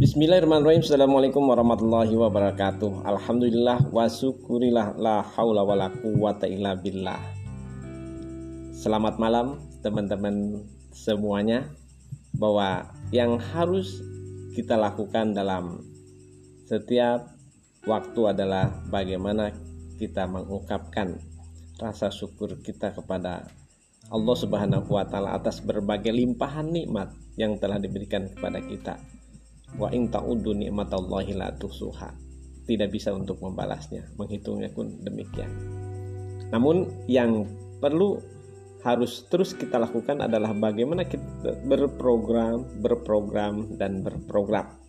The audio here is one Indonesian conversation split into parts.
Bismillahirrahmanirrahim. Assalamualaikum warahmatullahi wabarakatuh. Alhamdulillah wa syukurillah La haula wa la quwata illa billah. Selamat malam teman-teman semuanya. Bahwa yang harus kita lakukan dalam setiap waktu adalah Bagaimana kita mengungkapkan rasa syukur kita kepada Allah Subhanahu wa taala atas berbagai limpahan nikmat yang telah diberikan kepada kita wa in ta'uddu ni'matallahi la tuhsuha. Tidak bisa untuk membalasnya. Menghitungnya pun demikian. Namun yang perlu harus terus kita lakukan adalah bagaimana kita berprogram berprogram dan berprogram.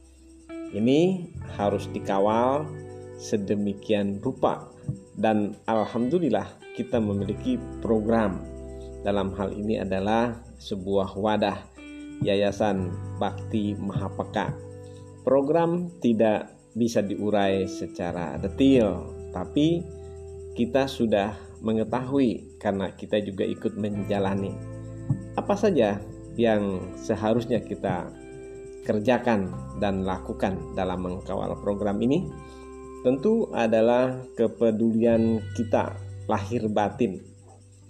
Ini harus dikawal sedemikian rupa. Dan alhamdulillah kita memiliki program. Dalam hal ini adalah sebuah wadah Yayasan Bakti Mahapeka Program tidak bisa diurai secara detail, tapi kita sudah mengetahui karena kita juga ikut menjalani. Apa saja yang seharusnya kita kerjakan dan lakukan dalam mengkawal program ini? Tentu adalah kepedulian kita lahir batin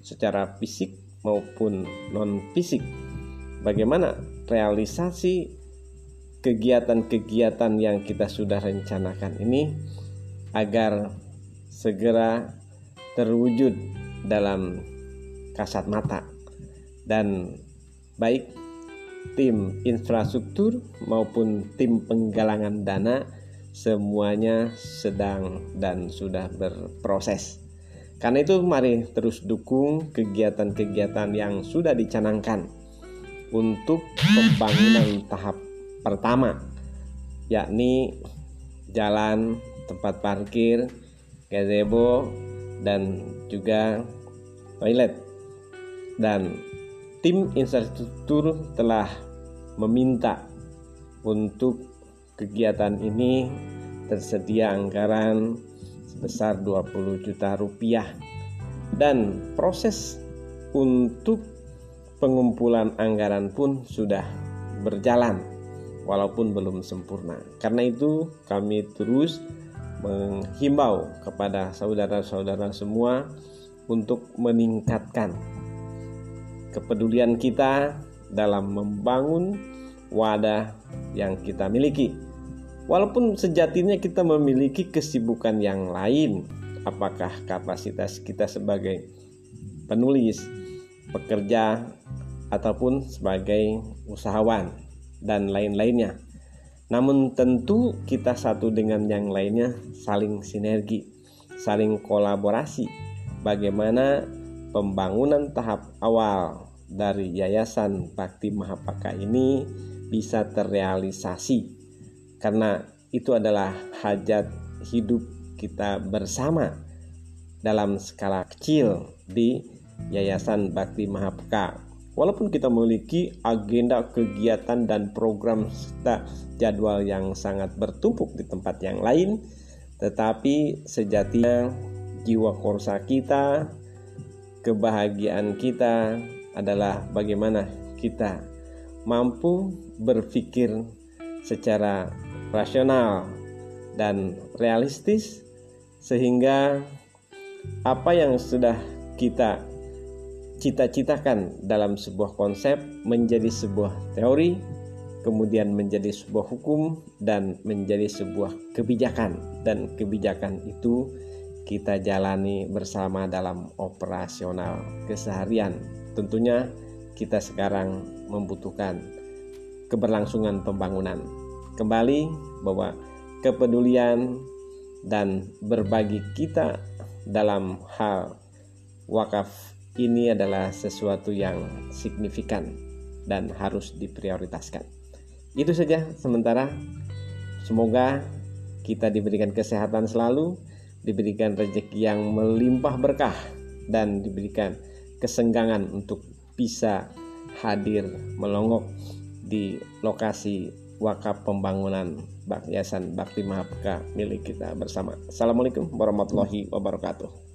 secara fisik maupun non fisik bagaimana realisasi kegiatan-kegiatan yang kita sudah rencanakan ini agar segera terwujud dalam kasat mata dan baik tim infrastruktur maupun tim penggalangan dana semuanya sedang dan sudah berproses. Karena itu mari terus dukung kegiatan-kegiatan yang sudah dicanangkan untuk pembangunan tahap pertama yakni jalan tempat parkir gazebo dan juga toilet. Dan tim infrastruktur telah meminta untuk kegiatan ini tersedia anggaran sebesar 20 juta rupiah. Dan proses untuk pengumpulan anggaran pun sudah berjalan walaupun belum sempurna. Karena itu kami terus menghimbau kepada saudara-saudara semua untuk meningkatkan kepedulian kita dalam membangun wadah yang kita miliki. Walaupun sejatinya kita memiliki kesibukan yang lain, apakah kapasitas kita sebagai penulis, pekerja, ataupun sebagai usahawan dan lain-lainnya. Namun tentu kita satu dengan yang lainnya saling sinergi, saling kolaborasi. Bagaimana pembangunan tahap awal dari Yayasan Bakti Mahapaka ini bisa terrealisasi karena itu adalah hajat hidup kita bersama dalam skala kecil di Yayasan Bakti Mahapaka Walaupun kita memiliki agenda kegiatan dan program serta jadwal yang sangat bertumpuk di tempat yang lain, tetapi sejatinya jiwa korsa kita, kebahagiaan kita adalah bagaimana kita mampu berpikir secara rasional dan realistis sehingga apa yang sudah kita cita-citakan dalam sebuah konsep menjadi sebuah teori, kemudian menjadi sebuah hukum dan menjadi sebuah kebijakan dan kebijakan itu kita jalani bersama dalam operasional keseharian. Tentunya kita sekarang membutuhkan keberlangsungan pembangunan. Kembali bahwa kepedulian dan berbagi kita dalam hal wakaf ini adalah sesuatu yang signifikan dan harus diprioritaskan. Itu saja sementara. Semoga kita diberikan kesehatan selalu, diberikan rezeki yang melimpah berkah dan diberikan kesenggangan untuk bisa hadir melongok di lokasi wakaf pembangunan Yayasan Bakti Mahapeka milik kita bersama. Assalamualaikum warahmatullahi wabarakatuh.